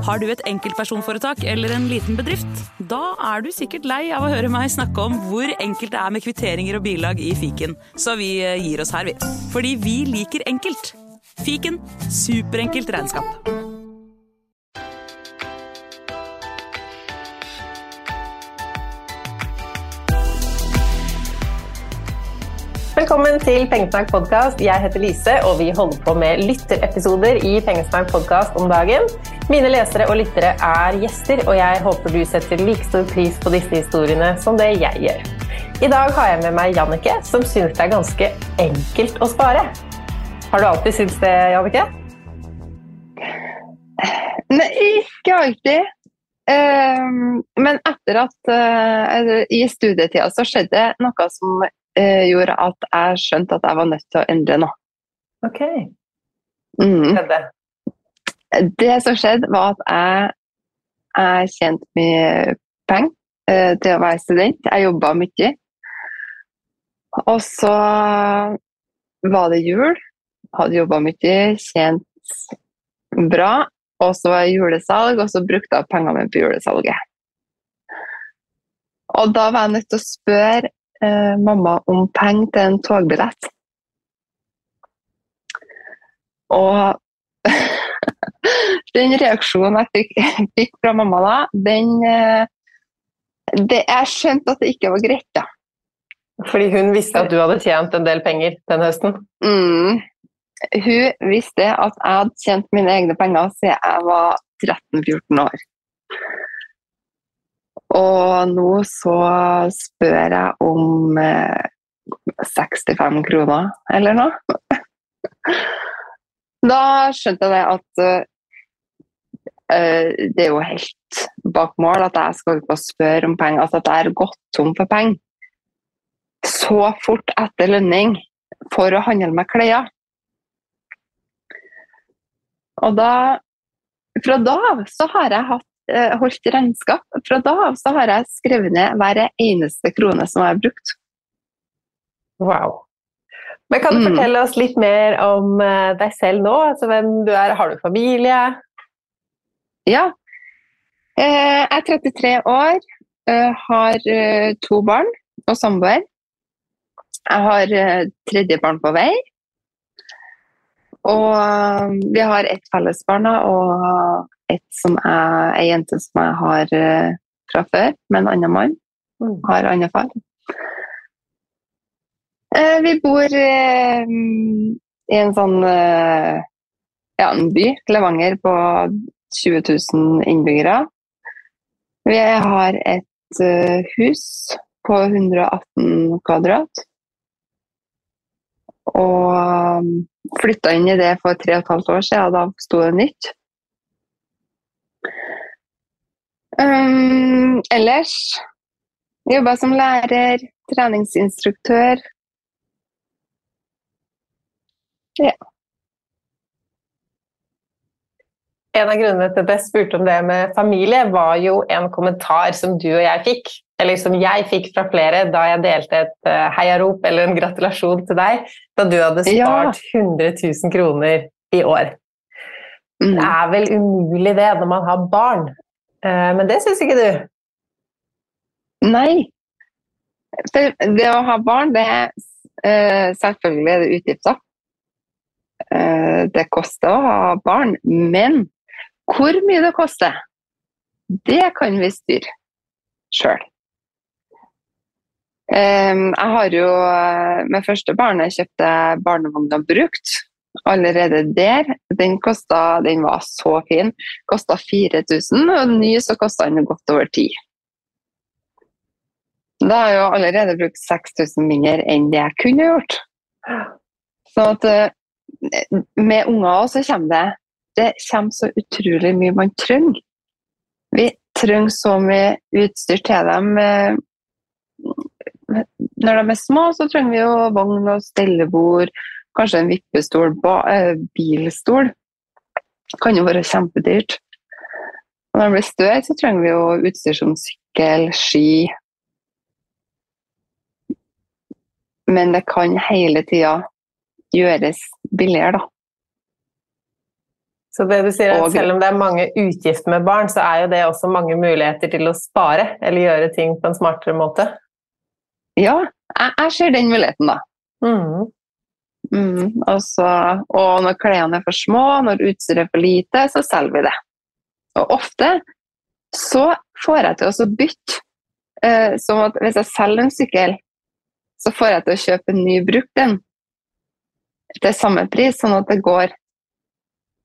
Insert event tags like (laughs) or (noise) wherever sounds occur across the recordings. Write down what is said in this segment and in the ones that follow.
Har du et enkeltpersonforetak eller en liten bedrift? Da er du sikkert lei av å høre meg snakke om hvor enkelt det er med kvitteringer og bilag i fiken, så vi eh, gir oss her, vi. Fordi vi liker enkelt. Fiken superenkelt regnskap. Velkommen til Pengesnakk podkast. Jeg heter Lise, og vi holder på med lytterepisoder i Pengesnakk podkast om dagen. Mine lesere og lyttere er gjester, og jeg håper du setter like stor pris på disse historiene som det jeg gjør. I dag har jeg med meg Jannike, som synes det er ganske enkelt å spare. Har du alltid syntes det, Jannike? Nei, ikke alltid. Um, men etter at uh, i studietida så skjedde noe som uh, gjorde at jeg skjønte at jeg var nødt til å endre noe. Ok. Mm. Skjedde. Det som skjedde, var at jeg, jeg tjente mye penger eh, til å være student. Jeg jobba mye. Og så var det jul. Hadde jobba mye, tjent bra. Og så var det julesalg, og så brukte jeg pengene mine på julesalget. Og da var jeg nødt til å spørre eh, mamma om penger til en togbillett. Og den reaksjonen jeg fikk, (laughs) fikk, fra mamma da, den eh, det, Jeg skjønte at det ikke var greit, da. Fordi hun visste at du hadde tjent en del penger den høsten? Mm. Hun visste at jeg hadde tjent mine egne penger siden jeg var 13-14 år. Og nå så spør jeg om eh, 65 kroner eller noe. (laughs) da skjønte jeg at uh, det er jo helt bak mål at jeg skal ikke spørre om penger. Altså at jeg har gått tom for penger så fort etter lønning for å handle med klær. Og da Fra da av så har jeg hatt Eh, holdt regnskap. Fra da av så har jeg skrevet ned hver eneste krone som jeg har brukt. Wow. Men kan du mm. fortelle oss litt mer om eh, deg selv nå? Altså hvem du er? Har du familie? Ja. Eh, jeg er 33 år, har to barn og samboer. Jeg har tredje barn på vei. Og vi har ett fellesbarn og et som er ei jente som jeg har fra før, med en annen mann. Mm. Har annen far. Uh, vi bor eh, i en sånn ja, en by, Levanger, på 20 000 innbyggere. Vi har et hus på 118 kvadrat. Og flytta inn i det for tre og et halvt år siden, da sto det nytt. Um, ellers jobba som lærer, treningsinstruktør. Ja. En av grunnene til at jeg spurte om det med familie, var jo en kommentar som du og jeg fikk. Eller som jeg fikk fra flere da jeg delte et uh, heiarop eller en gratulasjon til deg da du hadde spart ja. 100 000 kroner i år. Mm. Det er vel umulig det når man har barn. Eh, men det syns ikke du? Nei. Det å ha barn, det er eh, selvfølgelig er det utgifter. Eh, det koster å ha barn, men hvor mye det koster, det kan vi styre sjøl. Jeg har jo med første barnet kjøpte barnevogna brukt. Allerede der. Den, kostet, den var så fin. Kosta 4000, og ny så kosta den godt over 10 Da har jeg jo allerede brukt 6000 mindre enn det jeg kunne gjort. Så at med unger også så kommer det det kommer så utrolig mye man trenger. Vi trenger så mye utstyr til dem. Når de er små, så trenger vi jo vogn og stellebord, kanskje en vippestol, bilstol. Det kan jo være kjempedyrt. Når de blir større, så trenger vi jo utstyr som sykkel, ski. Men det kan hele tida gjøres billigere, da. Så det du sier at Selv om det er mange utgifter med barn, så er jo det også mange muligheter til å spare eller gjøre ting på en smartere måte? Ja, jeg, jeg ser den muligheten, da. Mm. Mm, også, og når klærne er for små, når utstyret er for lite, så selger vi det. Og ofte så får jeg til å bytte. Eh, som at hvis jeg selger en sykkel, så får jeg til å kjøpe en ny brukt en til samme pris, sånn at det går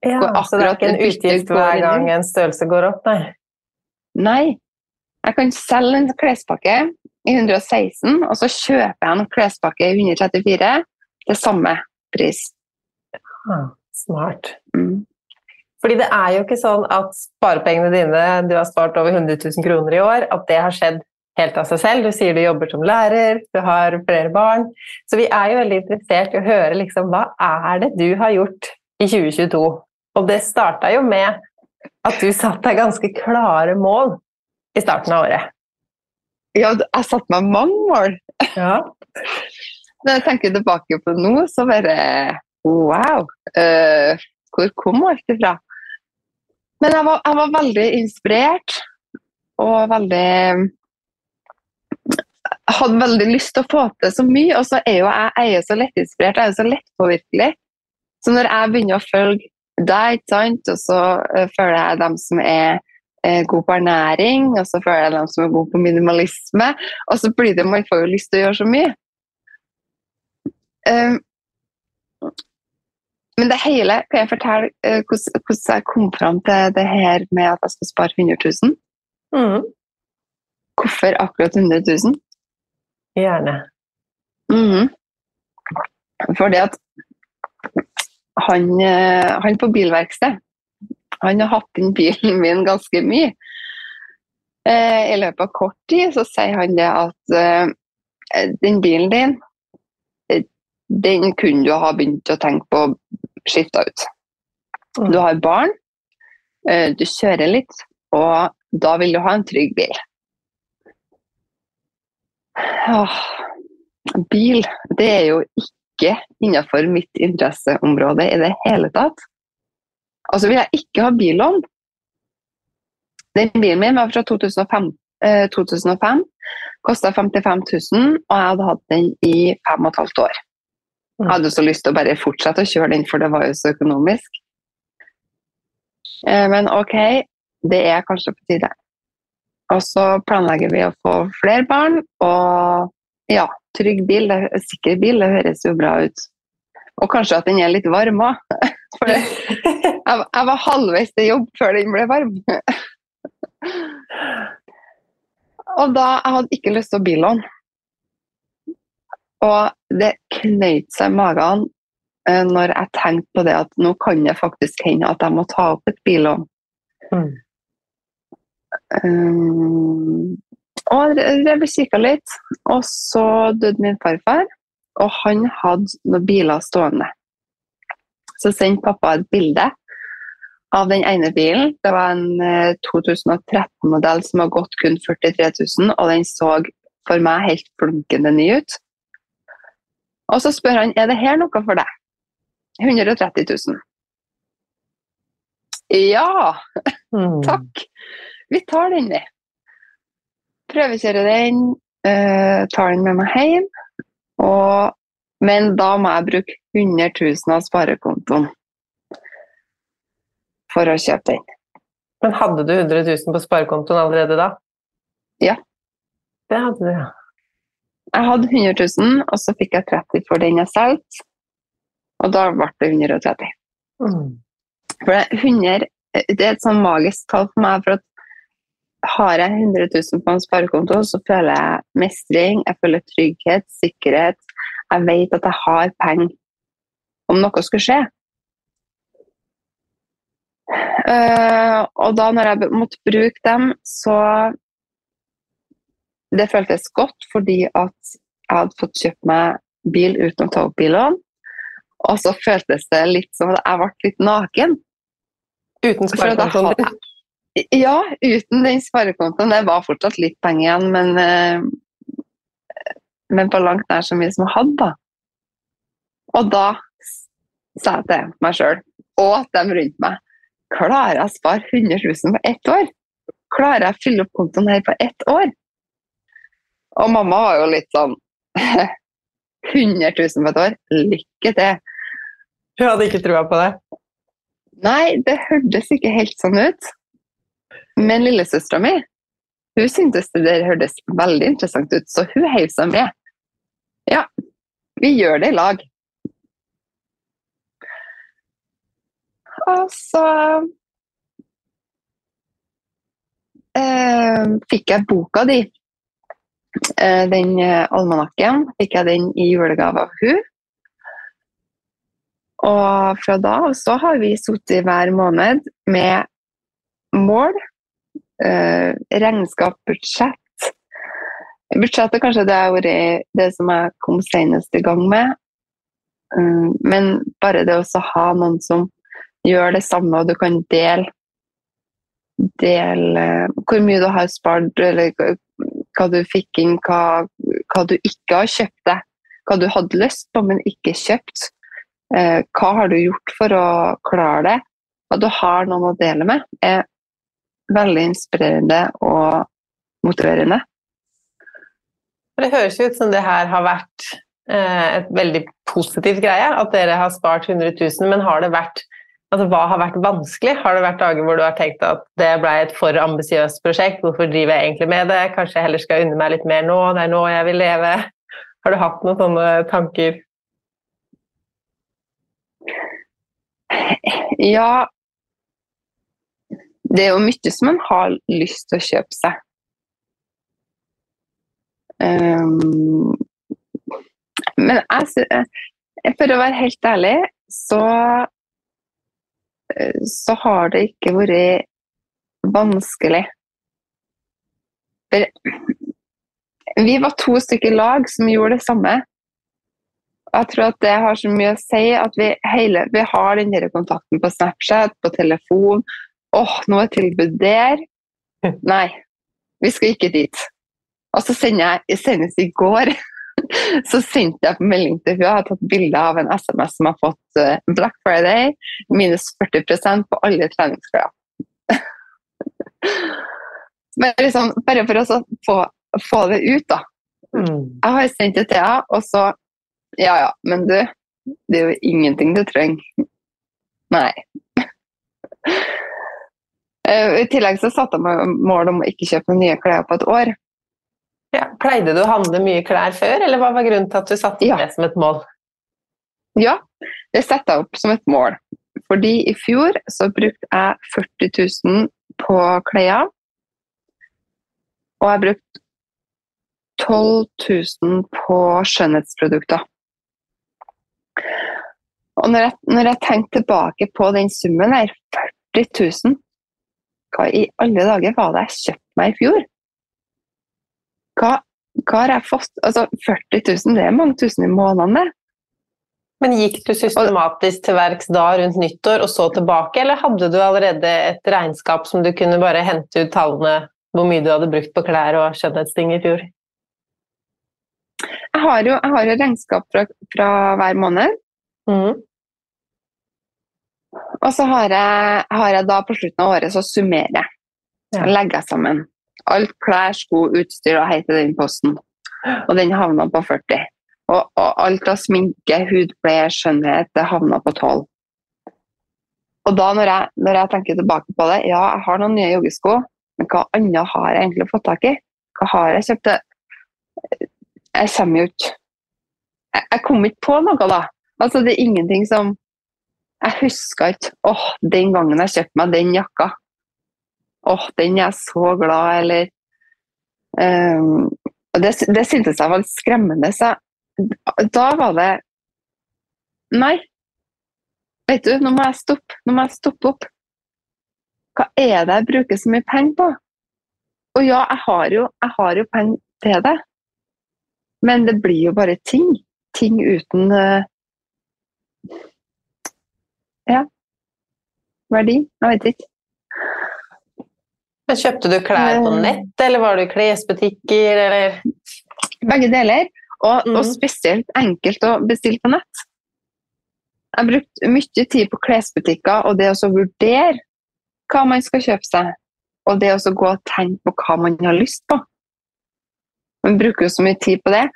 ja, så det er ikke en utgift hver gang en størrelse går opp, nei? Nei. Jeg kan selge en klespakke i 116, og så kjøper jeg en klespakke i 134 til samme pris. Ja, smart. Mm. Fordi det er jo ikke sånn at sparepengene dine, du har spart over 100 000 kroner i år, at det har skjedd helt av seg selv. Du sier du jobber som lærer, du har flere barn. Så vi er jo veldig interessert i å høre liksom, hva er det du har gjort i 2022 og det starta jo med at du satte deg ganske klare mål i starten av året. Ja, jeg satte meg mange mål. Ja. Når jeg tenker tilbake på nå, så bare Wow! Uh, hvor kom alt ifra? Men jeg var, jeg var, veldig inspirert og veldig hadde veldig lyst til å få til så mye, og så er jo jeg, jeg er så lettinspirert, jeg er jo så lettpåvirkelig. Så når jeg begynner å følge deg, og så uh, føler jeg dem som er god på ernæring, og så føler jeg dem som er gode på minimalisme. Og så blir det man får jo lyst til å gjøre så mye. Um, men det hele Kan jeg fortelle uh, hvordan, hvordan, jeg kom fram til det her med at jeg skal spare 100 000? Mm. Hvorfor akkurat 100 000? Gjerne. Mm. det at han, eh, han på bilverksted han har hatt inn bilen min ganske mye. Eh, I løpet av kort tid så sier han det at eh, den bilen din, den kunne du ha begynt å tenke på å skifte ut. Mm. Du har barn, du kjører litt, og da vil du ha en trygg bil. Åh, bil, det er jo ikke innenfor mitt interesseområde i det hele tatt. Altså vil jeg ikke ha billån. Den bilen min var fra 2005. Eh, 2005 Kosta 55 000, og jeg hadde hatt den i fem og et halvt år. Jeg hadde så lyst til å bare fortsette å kjøre den, for det var jo så økonomisk. Eh, men ok, det er kanskje på tide. Og så planlegger vi å få flere barn, og ja, trygg bil, sikker bil, det høres jo bra ut. Og kanskje at den er litt varm òg. (laughs) For jeg, jeg, var halvveis til jobb før den ble varm. (laughs) Og da jeg hadde ikke lyst til å billåne. Og det knøyt seg i magen eh, når jeg tenkte på det at nå kan det faktisk hende at jeg må ta opp et billån. Mm. Um, og jeg ble kikka litt, og så døde min farfar. Og han hadde noen biler stående. Så sendte pappa et bilde av den ene bilen. Det var en 2013-modell eh, som har gått kun 43 000, og den så for meg helt flunkende ny ut. Og så spør han er det her noe for deg. 130 000. Ja! Mm. Takk. Vi tar den, vi. Prøvekjører den, uh, tar den med meg hjem. Og, men da må jeg bruke 100 000 av sparekontoen for å kjøpe den. Men hadde du 100 000 på sparekontoen allerede da? Ja. Det hadde du, ja. Jeg hadde 100 000, og så fikk jeg 30 for den jeg solgte. Og da ble det 130. Mm. For det, er 100, det er et sånn magisk tall for meg. for at Har jeg 100 000 på en sparekonto, så føler jeg mestring, jeg føler trygghet, sikkerhet. Jeg vet at jeg har penger om noe skulle skje. Eh, og da når jeg måtte bruke dem, så Det føltes godt fordi at jeg hadde fått kjøpt meg bil uten å ta opp billån. Og så føltes det litt som at jeg ble litt naken. Uten hadde din? Ja, uten den sparekontoen. Det var fortsatt litt penger igjen, men, eh, men på langt nær så mye som jeg hadde. da. Og da sa jeg til meg sjøl og dem rundt meg Klarer jeg å spare 100 000 på ett år? Klarer jeg å fylle opp kontoen her på ett år? Og mamma var jo litt sånn (laughs) 100 000 på et år? Lykke til! Hun hadde ikke trua på det? Nei, det hørtes ikke helt sånn ut. Men lillesøstera mi hun syntes det der hørtes veldig interessant ut, så hun heiv seg med. Ja, vi gjør det i lag. Og så eh, fikk jeg boka di. Eh, den eh, almanakken fikk jeg den i julegave av hun. Og fra da av så har vi sittet hver måned med mål, eh, regnskap, budsjett. Budsjettet kanskje det har vært det som jeg kom senest i gang med. Mm, men bare det å ha noen som gjør det samme, og du kan dele Del eh, hvor mye du har spart, eller hva du fikk inn, hva, hva du ikke har kjøpt deg. Hva du hadde lyst på, men ikke kjøpt. Eh, hva har du gjort for å klare det? At du har noen å dele med, er veldig inspirerende og motiverende. Det høres ut som det her har vært eh, et veldig positivt greie, at dere har spart 100 000, men har det vært Altså, hva har vært vanskelig? Har det vært dager hvor du har tenkt at det ble et for ambisiøst prosjekt? Hvorfor driver jeg egentlig med det? Kanskje jeg heller skal unne meg litt mer nå? Det er nå jeg vil leve. Har du hatt noen sånne tanker? Ja Det er jo mye som man har lyst til å kjøpe seg. Um, men jeg, sy- eh, for å være helt ærlig, så eh, så har det ikke vært vanskelig. For vi var to stykker lag som gjorde det samme. Jeg tror at det har så mye å si at vi, hele, vi har den kontakten på Snapchat, på telefon. Åh, nå er tilbud der. (laughs) Nei, vi skal ikke dit. Og så sender jeg, senest i går, (laughs) så sendte jeg på melding til henne. jeg har tatt bilde av en SMS som har fått eh, Black Friday, minus 40% på alle treningsklær. (laughs) sånn, bare for å få, få det ut, da. Jeg har sendt det til henne, og så Ja ja, men du, det er jo ingenting du trenger. Nei. Eh, I tillegg så satte jeg meg mål om å ikke kjøpe nye klær på et år. Ja, pleide du å handle mye klær før, eller hva var grunnen til at du satte Ja. det som et mål? Ja, det setter jeg opp som et mål. Fordi i fjor så brukte jeg 40 000 på klær. Og jeg brukte 12 000 på skjønnhetsprodukter. Og når jeg, når jeg tenker tilbake på den summen her, 40 000 Hva i alle dager var det jeg kjøpte meg i fjor? Hva, hva har jeg fått? Altså, 40 000, det er mange tusen i måneden, det. Men gikk du systematisk til verks da rundt nyttår og så tilbake, eller hadde du allerede et regnskap som du kunne bare hente ut tallene hvor mye du hadde brukt på klær og skjønnhetsting i fjor? Jeg har jo, jeg har jo regnskap fra, fra hver måned. Mhm. Og så har jeg, har jeg da på slutten av året så summerer jeg. Ja. legger jeg sammen. Alt klær, sko, utstyr og hei til den posten. Og den havna på 40. Og, og alt av sminke, hudpleie, skjønnhet, det havna på 12. Og da når jeg, når jeg tenker tilbake på det, ja, jeg har noen nye joggesko, men hva annet har jeg egentlig fått tak i? Hva har jeg kjøpt? Jeg kommer jo ikke Jeg, jeg kom ikke på noe, da. Altså, det er ingenting som Jeg husker ikke åh, den gangen jeg kjøpte meg den jakka. Åh, den er jeg så glad, eller um, Det, det syntes jeg var litt skremmende. Så jeg, da var det Nei. Vet du, nå må jeg stoppe. Nå må jeg stoppe opp. Hva er det jeg bruker så mye penger på? Og ja, jeg har jo, jo penger til det. Men det blir jo bare ting. Ting uten eh, Ja. Verdi. Jeg vet ikke. Men Kjøpte du klær på Eh. nett, eller var du i klesbutikker, eller? Begge deler. Og, og Mhm. spesielt enkelt å bestille på nett. Jeg brukte mye tid på klesbutikker og det å vurdere hva man skal kjøpe seg. Og det å gå og tenke på hva man har lyst på. Man bruker jo så mye tid på det.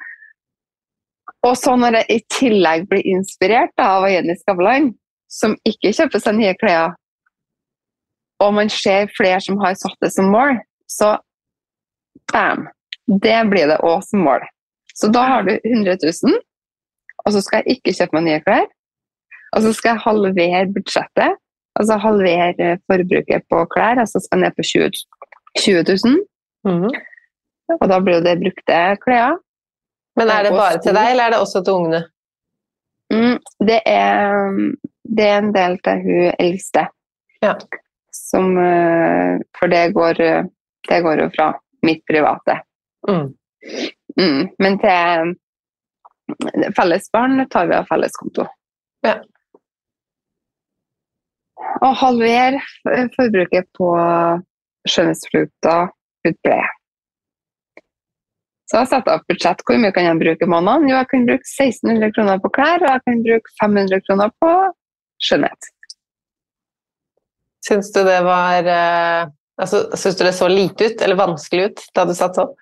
Og så når jeg i tillegg blir inspirert av Jenny Skavlan, som ikke kjøper seg nye klær, og man ser flere som har satt det som mål, så bam! Det blir det òg som mål. Så da har du 100 000, og så skal jeg ikke kjøpe meg nye klær. Og så skal jeg halvere budsjettet, altså halvere forbruket på klær, altså skal jeg ned på 20, 20 000. Mhm. Og da blir jo det brukte klær. Men er det bare til deg, eller er det også til ungene? Mm, det, er, det er en del til hun eldste. Ja. Som, eh, for det går, eh, det går jo fra mitt private. Mm. Mm, men til fellesbarn tar vi av felleskonto. Ja. Og halver forbruket på skjønnhetsprodukter, hudpleie. Så jeg setter opp budsjett. Hvor mye kan jeg bruke i måneden? Jo, jeg kan bruke 1600 kroner på klær, og jeg kan bruke 500 kroner på skjønnhet. Syns du det var eh, altså, Syns du det så lite ut, eller vanskelig ut, da du satt sånn?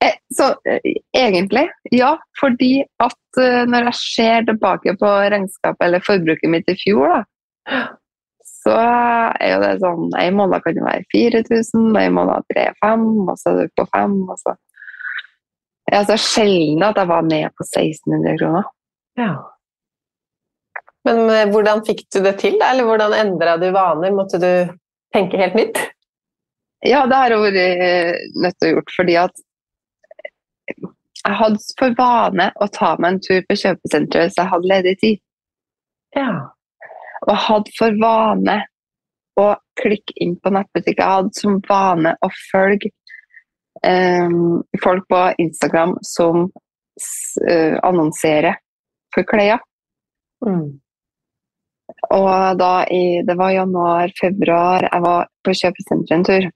Eh, Så eh, egentlig, ja. Fordi at når jeg ser tilbake på regnskapet eller forbruket mitt i fjor, da, så er jo det sånn En måned kan det være 4000, en måned 3-5, og så er du på 5, og så Ja, så sjelden at jeg var ned på 1600 kroner. Ja. Men eh, hvordan fikk du det til. Eller hvordan endra du vaner? Måtte du tenke helt nytt? Ja, det har jeg vært eh, nødt til å gjøre fordi at jeg hadde for vane å ta meg en tur på kjøpesenteret så jeg hadde ledig tid. Ja. Og hadde for vane å klikke inn på nettbutikker. Jeg hadde som vane å følge folk på Instagram som eh, annonserer for klær. Mm. Og da i, det var januar-februar, jeg var på kjøpesenteret en tur.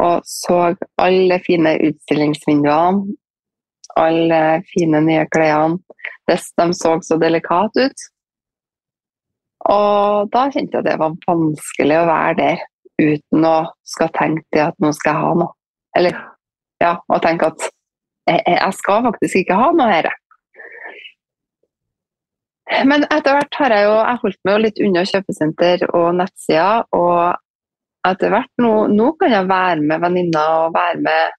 Og så alle fine utstillingsvinduene, alle fine nye klærne. De så så delikat ut. Og da kjente jeg at det var vanskelig å være der uten å skal tenke til at nå skal jeg ha noe. Eller ja, og tenke at jeg, jeg skal faktisk ikke ha noe her. Men etter hvert har jeg jo jeg holdt meg jo litt unna kjøpesenter og nettsider. Og etter hvert nå, nå kan jeg være med venninner og være med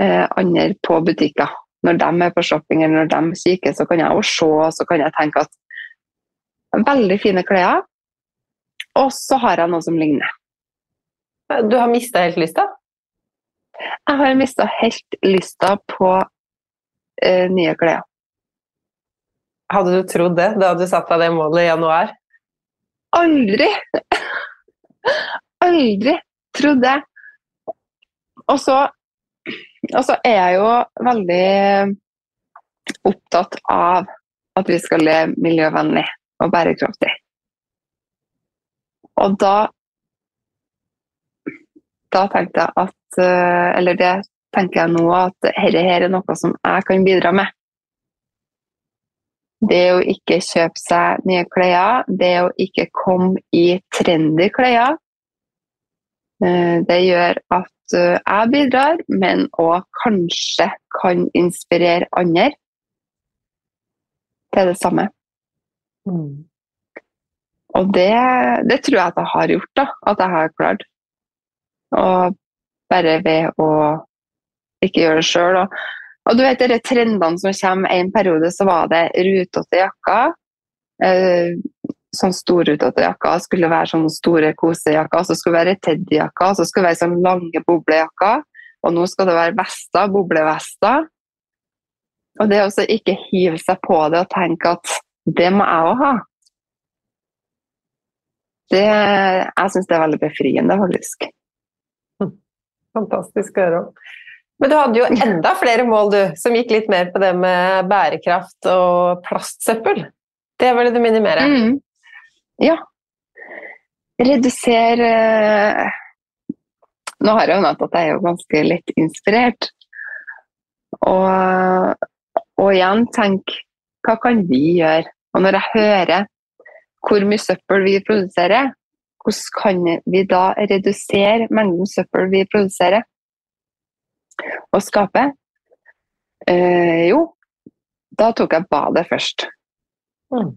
eh, andre på butikker. Når de er på shopping eller når de kikker, så kan jeg jo se og så kan jeg tenke at veldig fine klær. Og så har jeg noe som ligner. Du har mista helt lysta? Jeg har mista helt lysta på eh, nye klær. Hadde du trodd det da du satte deg det målet i januar? Aldri! (laughs) Aldri trodd det. Og så, og så er jeg jo veldig opptatt av at vi skal leve miljøvennlig og bærekraftig. Og da da tenkte jeg at Eller det tenker jeg nå at dette her er noe som jeg kan bidra med. det å ikke kjøpe seg nye klær, det å ikke komme i trendy klær, eh, det gjør at eh, jeg bidrar, men òg kanskje kan inspirere andre til det samme. Mm. Og det, det, tror jeg at jeg har gjort, da. At jeg har klart. Og bare ved å ikke gjøre det sjøl. Og, og, du vet de trendene som kommer. En periode så var det rutete jakker. Eh, sånn storrutete jakker skulle være sånne store kosejakker. Så skulle det være teddyjakker, så skulle det være sånn lange boblejakker. Og nå skal det være vester, boblevester. Og det å ikke hive seg på det og tenke at det må jeg òg ha. Det, jeg syns det er veldig befriende, faktisk. Fantastisk å høre om. Men du hadde jo enda flere mål, du, som gikk litt mer på det med bærekraft og plastsøppel. Det ville du minimere? Mm. Ja. Redusere Nå har jeg jo nevnt at jeg er jo ganske lett inspirert. Og, og igjen tenk hva kan vi gjøre? Og når jeg hører hvor mye søppel vi produserer, hvordan kan vi da redusere mengden søppel vi produserer og skaper? Eh, jo, da tok jeg badet først. Mm.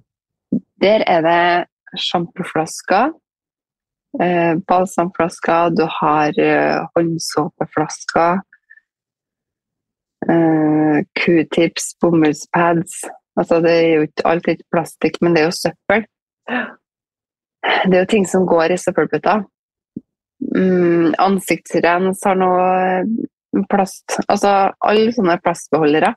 Der er det sjampoflasker, eh, balsamflasker, du har eh, håndsåpeflasker, eh, q-tips, bomullspads. Altså, det er jo ikke alltid plastikk, men det er jo søppel. Det er jo ting som går i søppelbøtta. Mm, ansiktsrens har noe eh, plast Altså alle sånne plastbeholdere.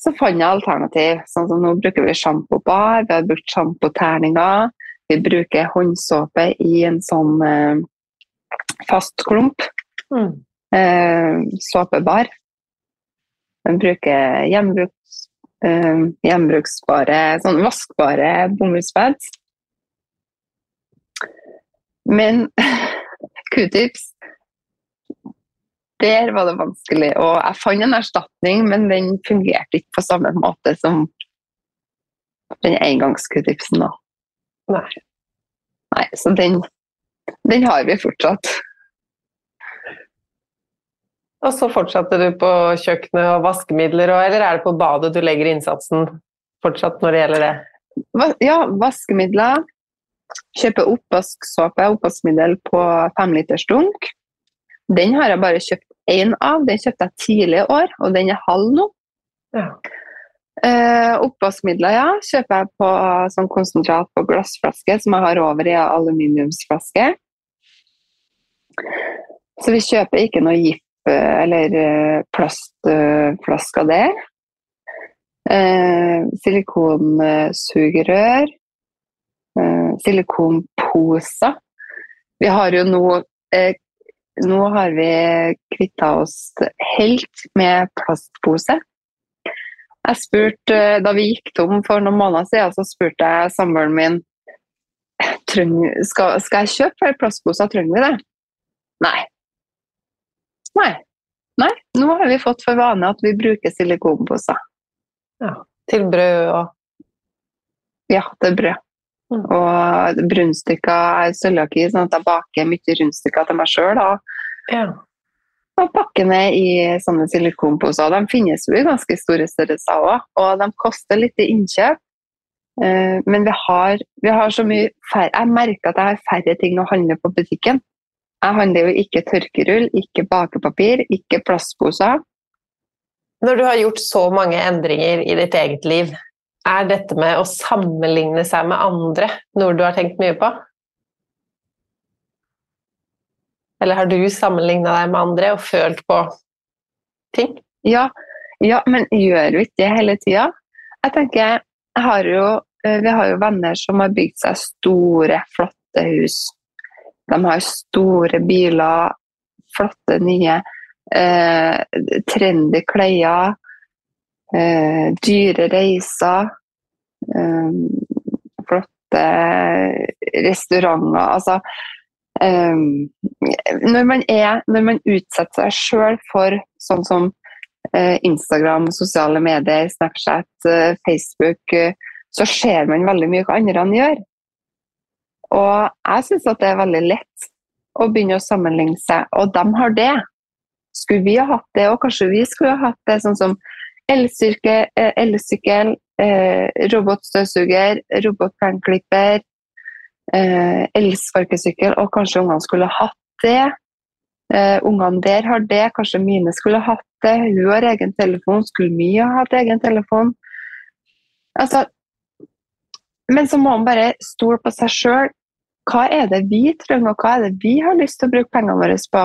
Så fant jeg alternativ. Sånn som nå bruker vi sjampobar, vi har brukt sjampoterninger. Vi bruker håndsåpe i en sånn eh, fast klump. Mm. Eh, såpebar. Vi bruker gjenbruks, eh, gjenbruksbare, sånn vaskbare bomullspads. Men (laughs) q-tips Der var det vanskelig. Og jeg fant en erstatning, men den fungerte ikke på samme måte som den engangs-q-tipsen. Nei. Nei. Så den, den har vi fortsatt. Og så fortsatte du på kjøkkenet og vaskemidler, eller er det på badet du legger innsatsen fortsatt når det gjelder det? Ja, vaskemidler. Kjøper oppvasksåpe, oppvaskmiddel på femliters dunk. Den har jeg bare kjøpt én av. Den kjøpte jeg tidlig i år, og den er halv nå. Ja. Eh, oppvaskmidler ja, kjøper jeg på sånn konsentrat på glassflaske, som jeg har over i aluminiumsflaske. Så vi kjøper ikke noe gift eller eh, plastflasker der. Eh, silikonsugerør eh, silikonposer. Vi har jo nå eh, Nå har vi kvitta oss helt med plastpose. Jeg spurte, Da vi gikk tom for noen måneder siden, så spurte jeg samboeren min skal, skal jeg kjøpe flere plastposer. Trenger vi det? Nei. Nei. Nei. Nå har vi fått for vane at vi bruker silikonposer. Ja, til brød og Ja, til brød. Og brunstykker er cøliaki, sånn at jeg baker mye rundstykker til meg sjøl. Ja. Og pakker ned i sånne silikonposer. De finnes jo i ganske store størrelser òg, og de koster litt i innkjøp. Eh, men vi har, vi har, så mye færre Jeg merker at jeg har færre ting å handle på butikken. Jeg handler jo ikke tørkerull, ikke bakepapir, ikke plastposer. Når du har gjort så mange endringer i ditt eget liv, er dette med å sammenligne seg med andre noe du har tenkt mye på? Eller har du sammenligna deg med andre og følt på ting? Ja, ja men gjør vi ikke det hele tida? Jeg tenker, jeg har jo, eh, Vi har jo venner som har bygd seg store, flotte hus. De har store biler, flotte, nye, eh, trendy klær. Eh, dyre reiser. Eh, flotte restauranter. Altså eh, når, man er, når man utsetter seg sjøl for sånn som eh, Instagram, sosiale medier, Snapchat, eh, Facebook, så ser man veldig mye hva andre gjør. Og jeg syns at det er veldig lett å begynne å sammenligne seg, og de har det. Skulle vi ha hatt det, og kanskje vi skulle ha hatt det sånn som elsykkel, eh, robotstøvsuger, robotplenklipper, eh, elsparkesykkel, og kanskje ungene skulle hatt det. Ungene der har det, kanskje mine skulle hatt det. Hun har egen telefon, skulle mye ha hatt egen telefon? Altså, men så må man bare stole på seg sjøl. Hva er det vi trenger, og hva er det vi har lyst til å bruke pengene våre på?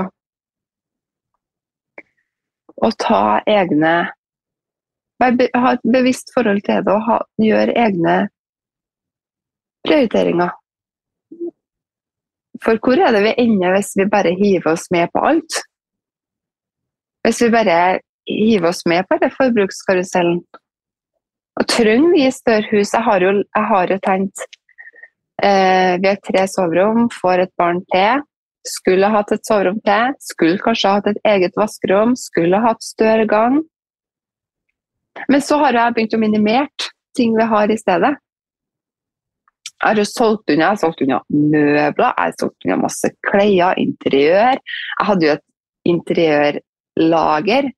Og ta egne Ha et bevisst forhold til det og ha, gjøre egne prioriteringer. For hvor er det vi ender hvis vi bare hiver oss med på alt? Hvis vi bare hiver oss med på det forbrukskarusellen? Og trenger vi større hus? Jeg har jo, jeg har jo tenkt eh, Vi har tre soverom, får et barn til. Skulle hatt et soverom til. Skulle kanskje hatt et eget vaskerom. Skulle hatt større gang. Men så har jeg begynt å minimere ting vi har i stedet. Jeg har solgt unna, jeg har solgt unna møbler, jeg har solgt unna masse klær, interiør. Jeg hadde jo et interiørlager.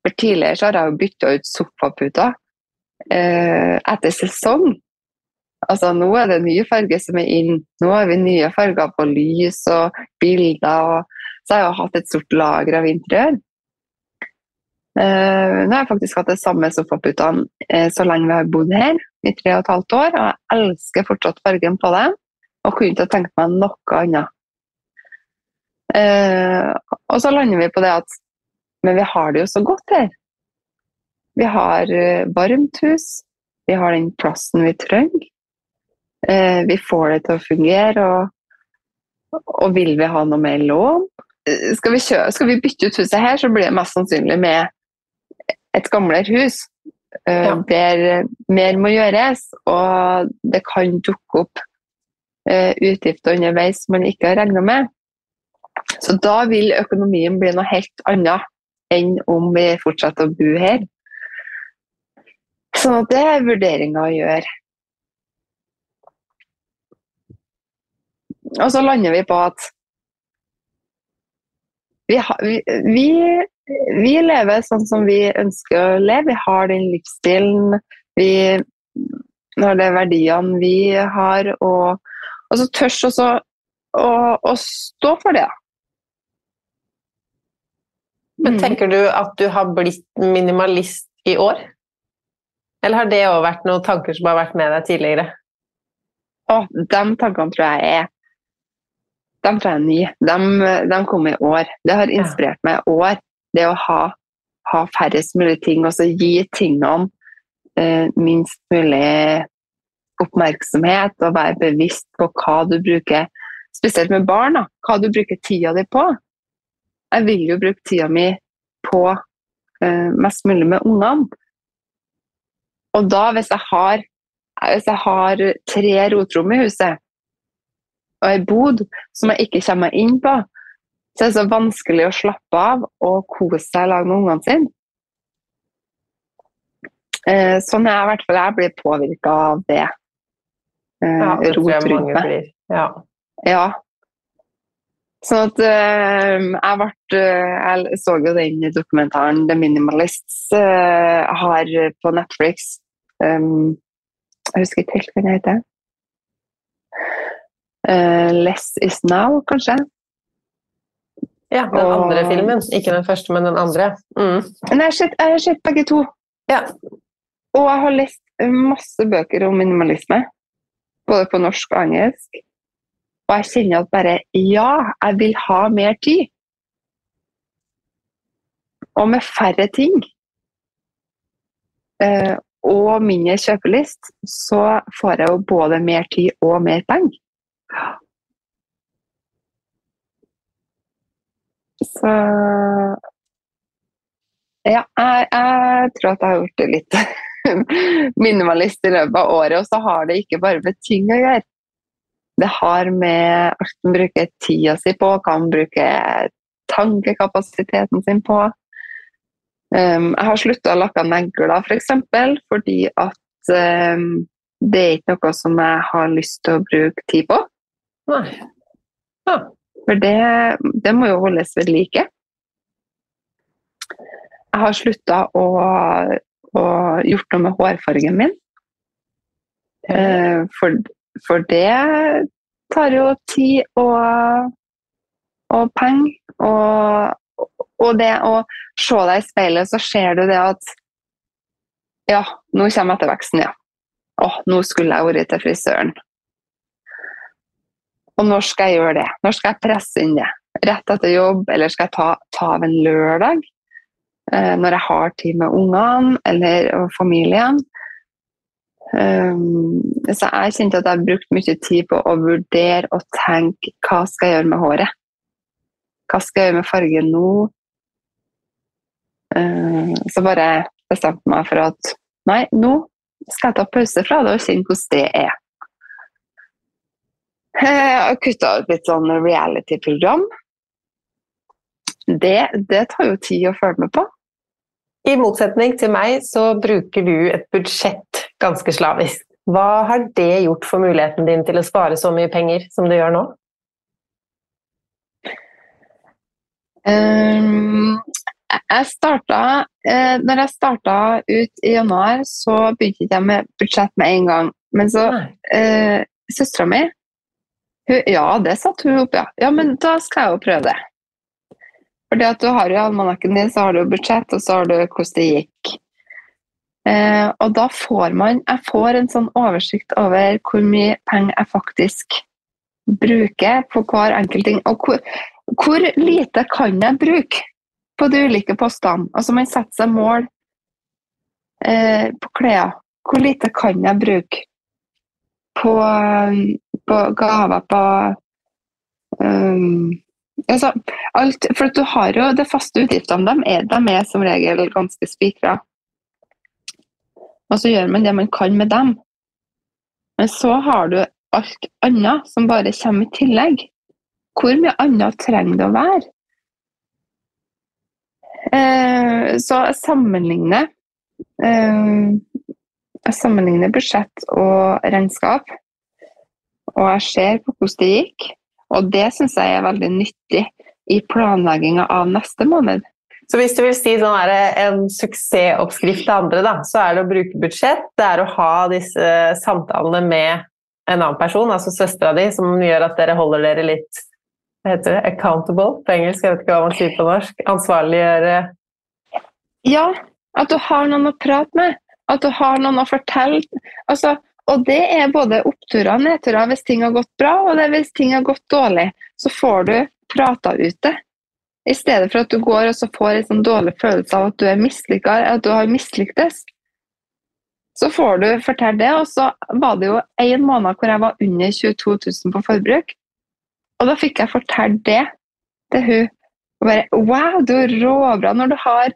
For Tidligere så har jeg jo bytta ut sofaputer eh, etter sesong. Altså Nå er det nye farger som er inn. Nå har vi nye farger på lys og bilder. Og, så har jeg jo hatt et stort lager av interiør. Uh, nå har jeg faktisk hatt det samme sofaputene uh, så lenge vi har bodd her, i tre og et halvt år. Og jeg elsker fortsatt fargen på det, og kunne ikke tenkt meg noe annet. Uh, og så lander vi på det at Men vi har det jo så godt her. Vi har varmt hus, vi har den plassen vi trenger. vi får det til å fungere, og, og vil vi ha noe mer lån? Skal vi, kjø skal vi bytte ut huset her, så blir det mest sannsynlig med et gamlere hus uh, ja. der mer må gjøres, og det kan dukke opp uh, utgifter underveis man ikke har regna med. Så da vil økonomien bli noe helt annet enn om vi fortsetter å bo her. Så det er vurderinga å gjøre. Og så lander vi på at vi, vi, vi lever sånn som vi ønsker å leve. Vi har den livsstilen, vi har de verdiene vi har, og, og så tørs også å, å, stå for det. Men. Tenker du at du har blitt minimalist i år? Eller har det òg vært noen tanker som har vært med deg tidligere? Å, de tankene tror jeg er de tror jeg er nye. De, de kom i år. Det har inspirert meg i år det å ha, ha færrest mulig ting, og så gi tingene eh, minst mulig oppmerksomhet, og være bevisst på hva du bruker, spesielt med barn, da, hva du bruker tida di på. Jeg vil jo bruke tida mi på eh, mest mulig med ungene. Og da, hvis jeg har, hvis jeg har tre rotrom i huset, og ei bod som jeg ikke kommer meg inn på, så det er så vanskelig å slappe av og kose seg lag med ungene sine. Eh, sånn er jeg i hvert fall jeg blir påvirka av det. Eh, ja, det tror jeg mange blir. Ja. ja. Sånn at uh, jeg ble Jeg så jo den dokumentaren The Minimalists har på Netflix. Um, jeg husker ikke helt hva den heter. Less is now, kanskje? Ja, den og... andre filmen. Ikke den første, men den andre. Mm. jeg, har sett, jeg har sett begge to. Ja. Og jeg har lest masse bøker om minimalisme. Både på norsk og engelsk. Og jeg kjenner at bare ja, jeg vil ha mer tid. Og med færre ting eh, og mindre kjøpelyst, så får jeg jo både mer tid og mer penger. Så ja, jeg, jeg tror at jeg har blitt litt (laughs) minimalist i løpet av året. Og så har det ikke bare med ting å gjøre. Det har med alt man bruker tida si på, hva man bruker tankekapasiteten sin på. Um, jeg har slutta å lakke negler, for eksempel, fordi at um, det er ikke noe som jeg har lyst til å bruke tid på. Nei. Ja. For det, det må jo holdes ved like. Jeg har slutta å, å gjort noe med hårfargen min. Eh, for, for det tar jo tid og, og penger. Og, og det å se deg i speilet, så ser du det at Ja, nå kommer etterveksten, ja. Å, nå skulle jeg vært til frisøren. Og når skal jeg gjøre det? Når skal jeg presse inn det? Rett etter jobb, eller skal jeg ta, ta av en lørdag? Eh, når jeg har tid med ungene eller familien. Um, så jeg kjente at jeg har brukt mye tid på å vurdere og tenke hva skal jeg gjøre med håret. Hva skal jeg gjøre med fargen nå? Uh, så bare bestemte meg for at nei, nå skal jeg ta pause fra det og kjenne hvordan det er. Har kutta ut litt sånn reality-program. Det, det tar jo tid å følge med på. I motsetning til meg så bruker du et budsjett ganske slavisk. Hva har det gjort for muligheten din til å spare så mye penger som du gjør nå? Um, jeg starta, uh, når jeg starta ut i januar, så begynte jeg med budsjett med en gang. Men så uh, Søstera mi Ja, det satte hun opp, ja. Ja, men da skal jeg jo prøve det. Fordi at du har jo almanakken din, så har du budsjett, og så har du hvordan det gikk. Eh, og da får man Jeg får en sånn oversikt over hvor mye penger jeg faktisk bruker på hver enkelt ting. Og hvor, hvor lite kan jeg bruke på de ulike postene? Altså man setter seg mål eh, på klær. Hvor lite kan jeg bruke på, på gaver, på um, Altså, alt, for du har jo de faste utgiftene, de er, de er som regel ganske spikra. Og så gjør man det man kan med dem. Men så har du alt annet som bare kommer i tillegg. Hvor mye annet trenger det å være? Eh, så jeg sammenligner eh, Jeg sammenligner budsjett og regnskap. Og jeg ser på hvordan det gikk. Og det syns jeg er veldig nyttig i planlegginga av neste måned. Så hvis du vil si sånn en suksessoppskrift til andre, da, så er det å bruke budsjett. Det er å ha disse samtalene med en annen person, altså søstera di, som gjør at dere holder dere litt hva heter det, accountable på engelsk, jeg vet ikke hva man sier på norsk. Ansvarliggjøre Ja, at du har noen å prate med. At du har noen å fortelle. Altså, og det er både oppturer og nedturer hvis ting har gått bra, og hvis ting har gått dårlig. Så får du prata ut det. I stedet for at du går og så får en sånn dårlig følelse av at du er mislykka, at du har mislyktes. Så får du fortelle det, og så var det jo en måned hvor jeg var under 22 000 på forbruk. Og da fikk jeg fortelle det til hun. Og bare Wow, du er råbra når du har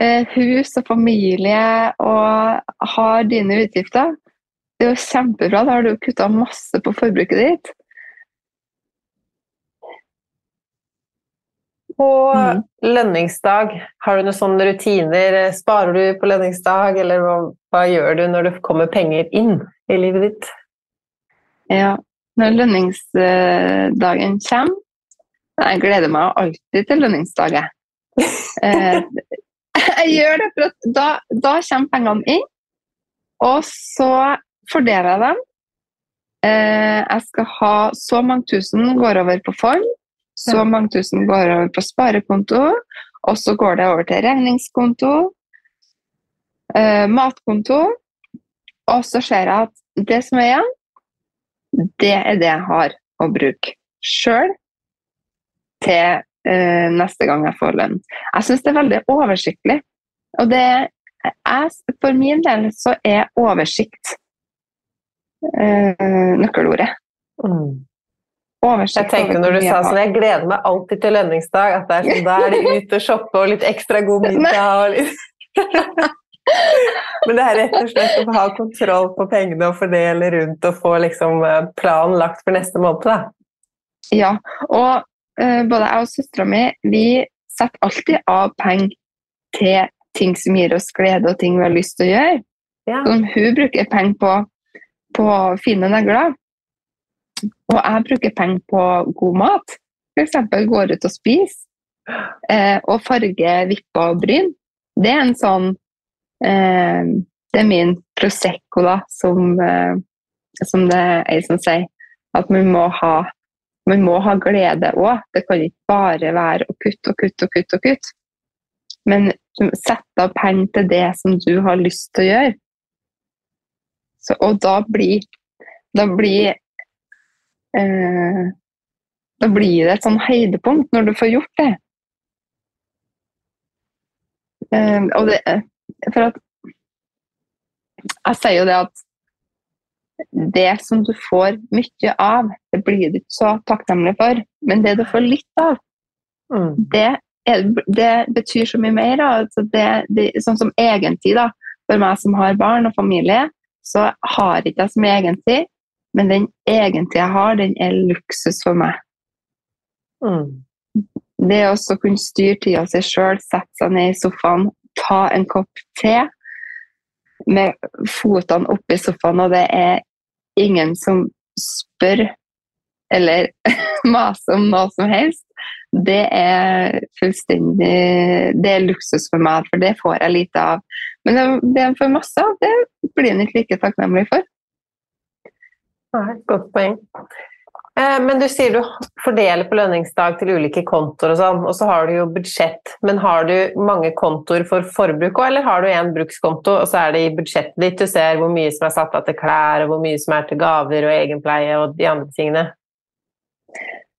eh, hus og familie og har dine utgifter. Det er jo kjempebra. Da har du kutta masse på forbruket ditt. Og mm. lønningsdag, har du noen sånne rutiner? Sparer du på lønningsdag, eller hva, hva, gjør du når det kommer penger inn i livet ditt? Ja, når lønningsdagen kommer Jeg gleder meg alltid til lønningsdag. (laughs) Eh, jeg gjør det, for da, da kommer pengene inn. Og så fordeler jeg dem. Eh, jeg skal ha så mange tusen går over på fond, så mange tusen går over på sparekonto, og så går det over til regningskonto, eh, matkonto, og så ser jeg at det som er igjen, det er det jeg har å bruke sjøl til eh, neste gang jeg får lønn. Jeg syns det er veldig oversiktlig. Og det er, for min del så er oversikt eh, nøkkelordet. Mm. Jeg tenkte når du sa sånn, jeg gleder meg alltid til lønningsdag. At det er sånn, da er det (laughs) ut og shoppe og litt ekstra god middag. (laughs) Men det er rett og slett å ha kontroll på pengene og fordele rundt og få liksom eh, planen lagt for neste måned. Da. Ja, og uh, både jeg og søstera mi vi setter alltid av penger til ting som gir oss glede, og ting vi har lyst til å gjøre. Ja. Som hun bruker penger på, på fine negler. Og jeg bruker penger på god mat. F.eks. går ut og spiser. Eh, og farge vipper og bryn. Det er en sånn eh, Det er min Prosecco, da, som, eh, som det er ei som sier. At man må ha, man må ha glede òg. Det kan ikke bare være å kutte og kutte og kutte og kutte. Men sett av penger til det som du har lyst til å gjøre. Så, og da blir da blir eh, da blir det et sånn høydepunkt når du får gjort det. Eh, og det for at jeg sier jo det at det som du får mye av, det blir du ikke så takknemlig for. Men det du får litt av, Mm. det, det betyr så mye mer. Altså det, det, sånn som egentid, da. For meg som har barn og familie, så har ikke jeg så mye egentid. Men den egentida jeg har, den er luksus for meg. Mm. Det å kunne styre tida si sjøl, sette seg ned i sofaen, ta en kopp te med fotene oppi sofaen, og det er ingen som spør eller (laughs) maser om noe som helst, det er fullstendig Det er luksus for meg, for det får jeg lite av. Men det, det er for masse av, det blir en ikke like takknemlig for. Nei, godt poeng. Eh, Men du sier du fordeler på lønningsdag til ulike kontoer og sånn, og så har du jo budsjett. Men har du mange kontoer for forbruk òg, eller har du en brukskonto, og så er det i budsjettet ditt du ser hvor mye som er satt av til klær, og hvor mye som er til gaver og egenpleie og de andre tingene?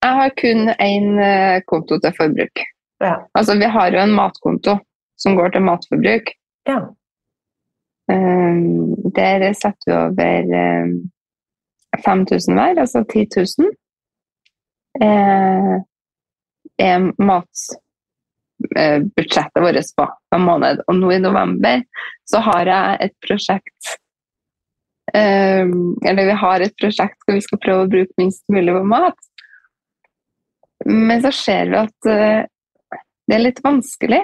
Jeg har kun én eh, konto til forbruk. Ja. Altså, vi har jo en matkonto som går til matforbruk. Ja. Um, der setter vi over um, 5000 hver, altså 10 000. Eh, er matbudsjettet vårt på en måned. Og nå i november så har jeg et prosjekt Eller vi har et prosjekt hvor vi skal prøve å bruke minst mulig på mat. Men så ser vi at eh, det er litt vanskelig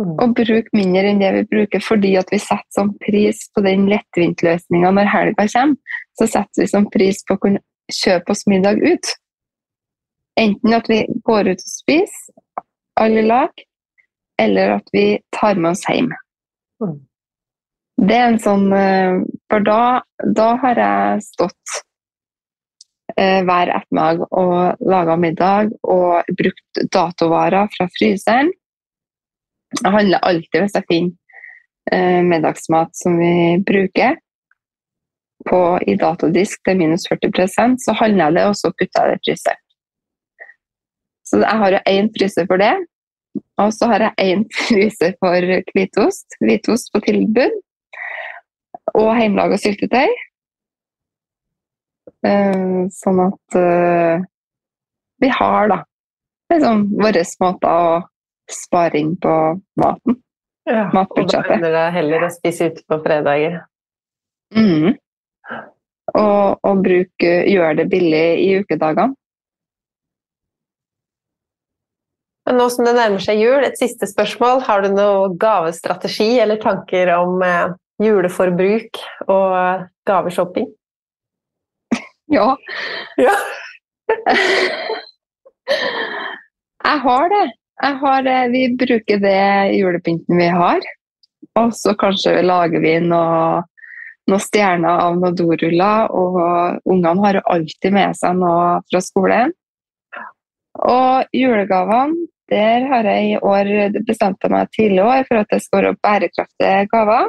Mm. å bruke mindre enn det vi bruker, fordi at vi setter sånn pris på den lettvintløsninga når helga kommer. Så setter vi sånn pris på å kunne kjøpe oss middag ut. Enten at vi går ut og spiser, alle lag, eller at vi tar med oss hjem. Mm. Det er en sånn eh, For da, da har jeg stått eh, hver ettermiddag og laga middag og brukt datovarer fra fryseren. Jeg handler alltid hvis jeg finner eh, middagsmat som vi bruker på, i datodisk til minus 40% så handler jeg det og så putter jeg det i fryseren. Så jeg har jo én fryser for det. Og så har jeg én (laughs) fryser for hvitost. Hvitost på tilbud. Og hjemmelaga syltetøy. Eh, sånn at eh, vi har da liksom våre måter å spare inn på maten. Ja. Og da Matbudsjettet. det heller å spise ute på fredager. Mm. Og, og bruke, gjøre det billig i ukedagene. Nå som det nærmer seg jul, et siste spørsmål. Har du noe gavestrategi eller tanker om eh, juleforbruk og eh, gaveshopping? (laughs) Ja. Ja. (laughs) jeg har det. Jeg har. Vi bruker det julepynten vi har. Og så kanskje lager vi noe, noen stjerner av noen doruller. Og ungene har alltid med seg noe fra skolen. Og julegavene, der har jeg i år bestemt meg tidlig år for at det skal være bærekraftige gaver.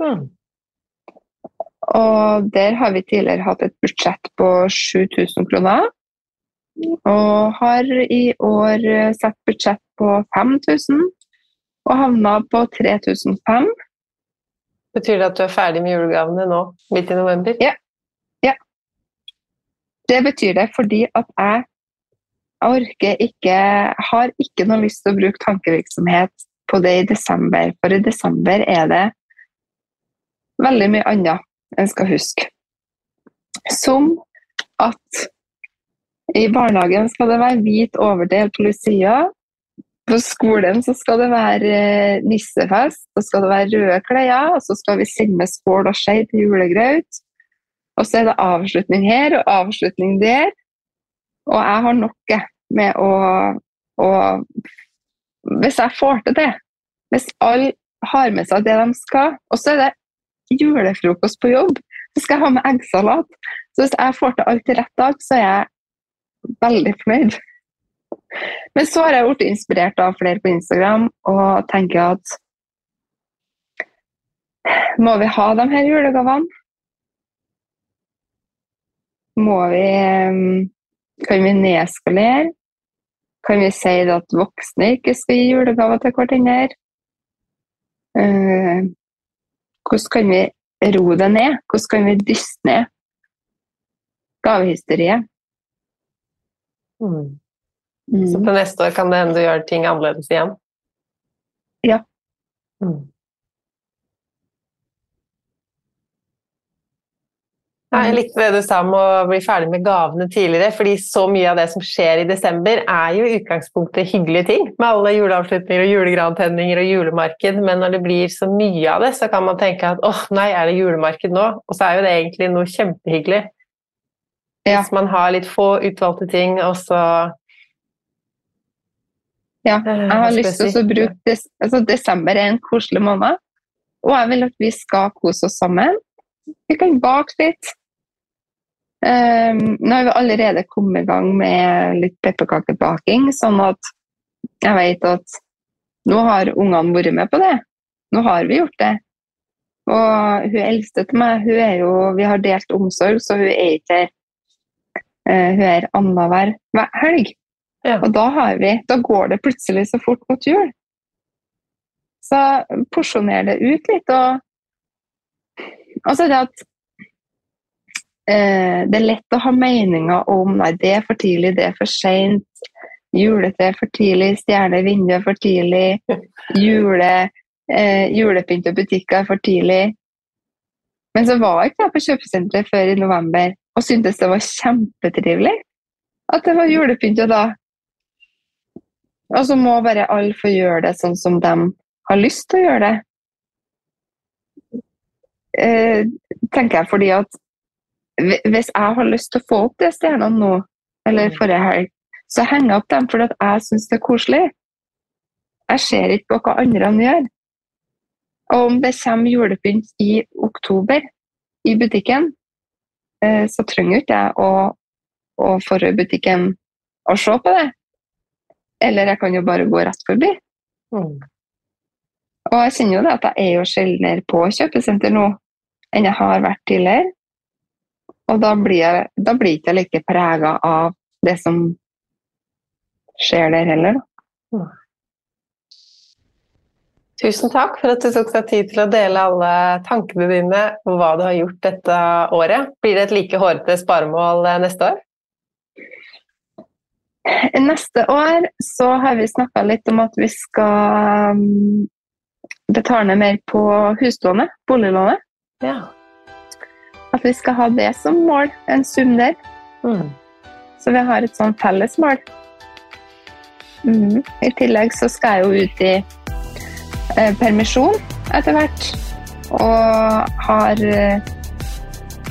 Hmm. Og der har vi tidligere hatt et budsjett på 7000 kroner. Og har i år satt budsjett på 5000 og havna på 3005. Betyr det at du er ferdig med julegavene nå, midt i november? Ja. Det betyr det fordi at jeg orker ikke Har ikke noe lyst til å bruke tankevirksomhet på det i desember. For i desember er det veldig mye annet en skal huske. Som at i barnehagen skal det være hvit overdel på Lucia. på skolen så skal det være eh, nissefest, så skal det være røde klær, og så skal vi sende med skål og skje til julegraut. Og så er det avslutning her og avslutning der. Og jeg har nok med å, å Hvis jeg får til det, hvis alle har med seg det de skal, og så er det julefrokost på jobb, så skal jeg ha med eggsalat. Så hvis jeg får til alt til rett dag, så er jeg veldig fornøyd. Men så har jeg blitt inspirert av flere på Instagram og tenker at må vi ha de her julegavene? Må vi ehm, Kan vi nedskalere? Kan vi si at voksne ikke skal gi julegaver til hverandre? Uh, hvordan kan vi ro det ned? Hvordan kan vi dysse ned gavehysteriet? Mm. Mm. Så til neste år kan det hende du gjør ting annerledes igjen? Ja. Mm. Jeg likte det du sa om å bli ferdig med gavene tidligere, fordi så mye av det som skjer i desember, er jo i utgangspunktet hyggelige ting, med alle juleavslutninger og julegrantenninger og julemarked, men når det blir så mye av det, så kan man tenke at åh, nei, er det julemarked nå? Og så er jo det egentlig noe kjempehyggelig. Ja. Hvis man har litt få utvalgte ting, og så ja, jeg har lyst til å bruke des altså, Desember er en koselig måned, og jeg vil at vi skal kose oss sammen. Vi kan bake litt. Um, nå har vi allerede kommet i gang med litt pepperkakebaking, sånn at jeg vet at nå har ungene vært med på det. Nå har vi gjort det. Og hun eldste til meg, hun er jo Vi har delt omsorg, så hun er ikke her. Hun er annenhver helg. Ja. Og da, vi, da, går det plutselig så fort mot jul. Så porsjoner det ut litt, og altså det at eh, Det er lett å ha meninger om nei, det er for tidlig, det er for seint, juletre er for tidlig, stjerne i vinduet er for tidlig, (laughs) jule, eh, julepynt og butikker er for tidlig. Men så var jeg ikke jeg på kjøpesenteret før i november og syntes det var kjempetrivelig at det var julepynt. Og da og så må bare alle få gjøre det sånn som de har lyst til å gjøre det. Eh, tenker jeg fordi at hvis jeg har lyst til å få opp de stjernene nå, eller mm. forrige helg, så henger jeg opp dem fordi at jeg syns det er koselig. Jeg ser ikke på hva andre gjør. Og om det kommer julepynt i oktober i butikken, så trenger ikke jeg å, å dra butikken og se på det. Eller jeg kan jo bare gå rett forbi. Mm. Og jeg kjenner jo det at jeg er jo sjeldnere på kjøpesenter nå enn jeg har vært tidligere. Og da blir jeg, da blir ikke jeg like prega av det som skjer der heller, da. Mm. Tusen takk for at du tok deg tid til å dele alle tankene dine om hva du har gjort dette året. Blir det et like hårete sparemål neste år? Neste år så har vi snakka litt om at vi skal um, betale ned mer på huslånet, boliglånet. Ja. At vi skal ha det som mål, en sum der. Mm. Så vi har et sånn felles mål. Mm. I tillegg så skal jeg jo ut i eh, permisjon etter hvert. Og har eh,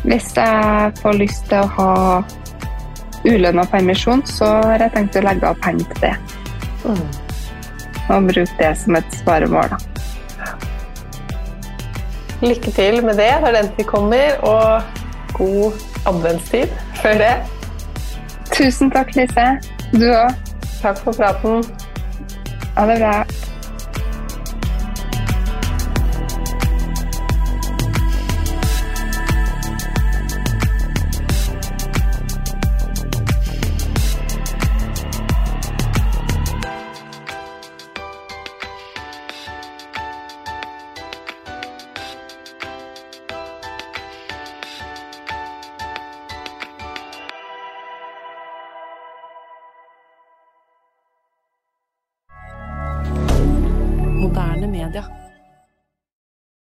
Hvis jeg får lyst til å ha ulønna permisjon, så har jeg tenkt å legge av penger til det. Mm. Og bruke det som et sparemål, da. Lykke til med det når den tid kommer, og god adventstid før det. Tusen takk, Lise. Du òg. Takk for praten. Ha det bra.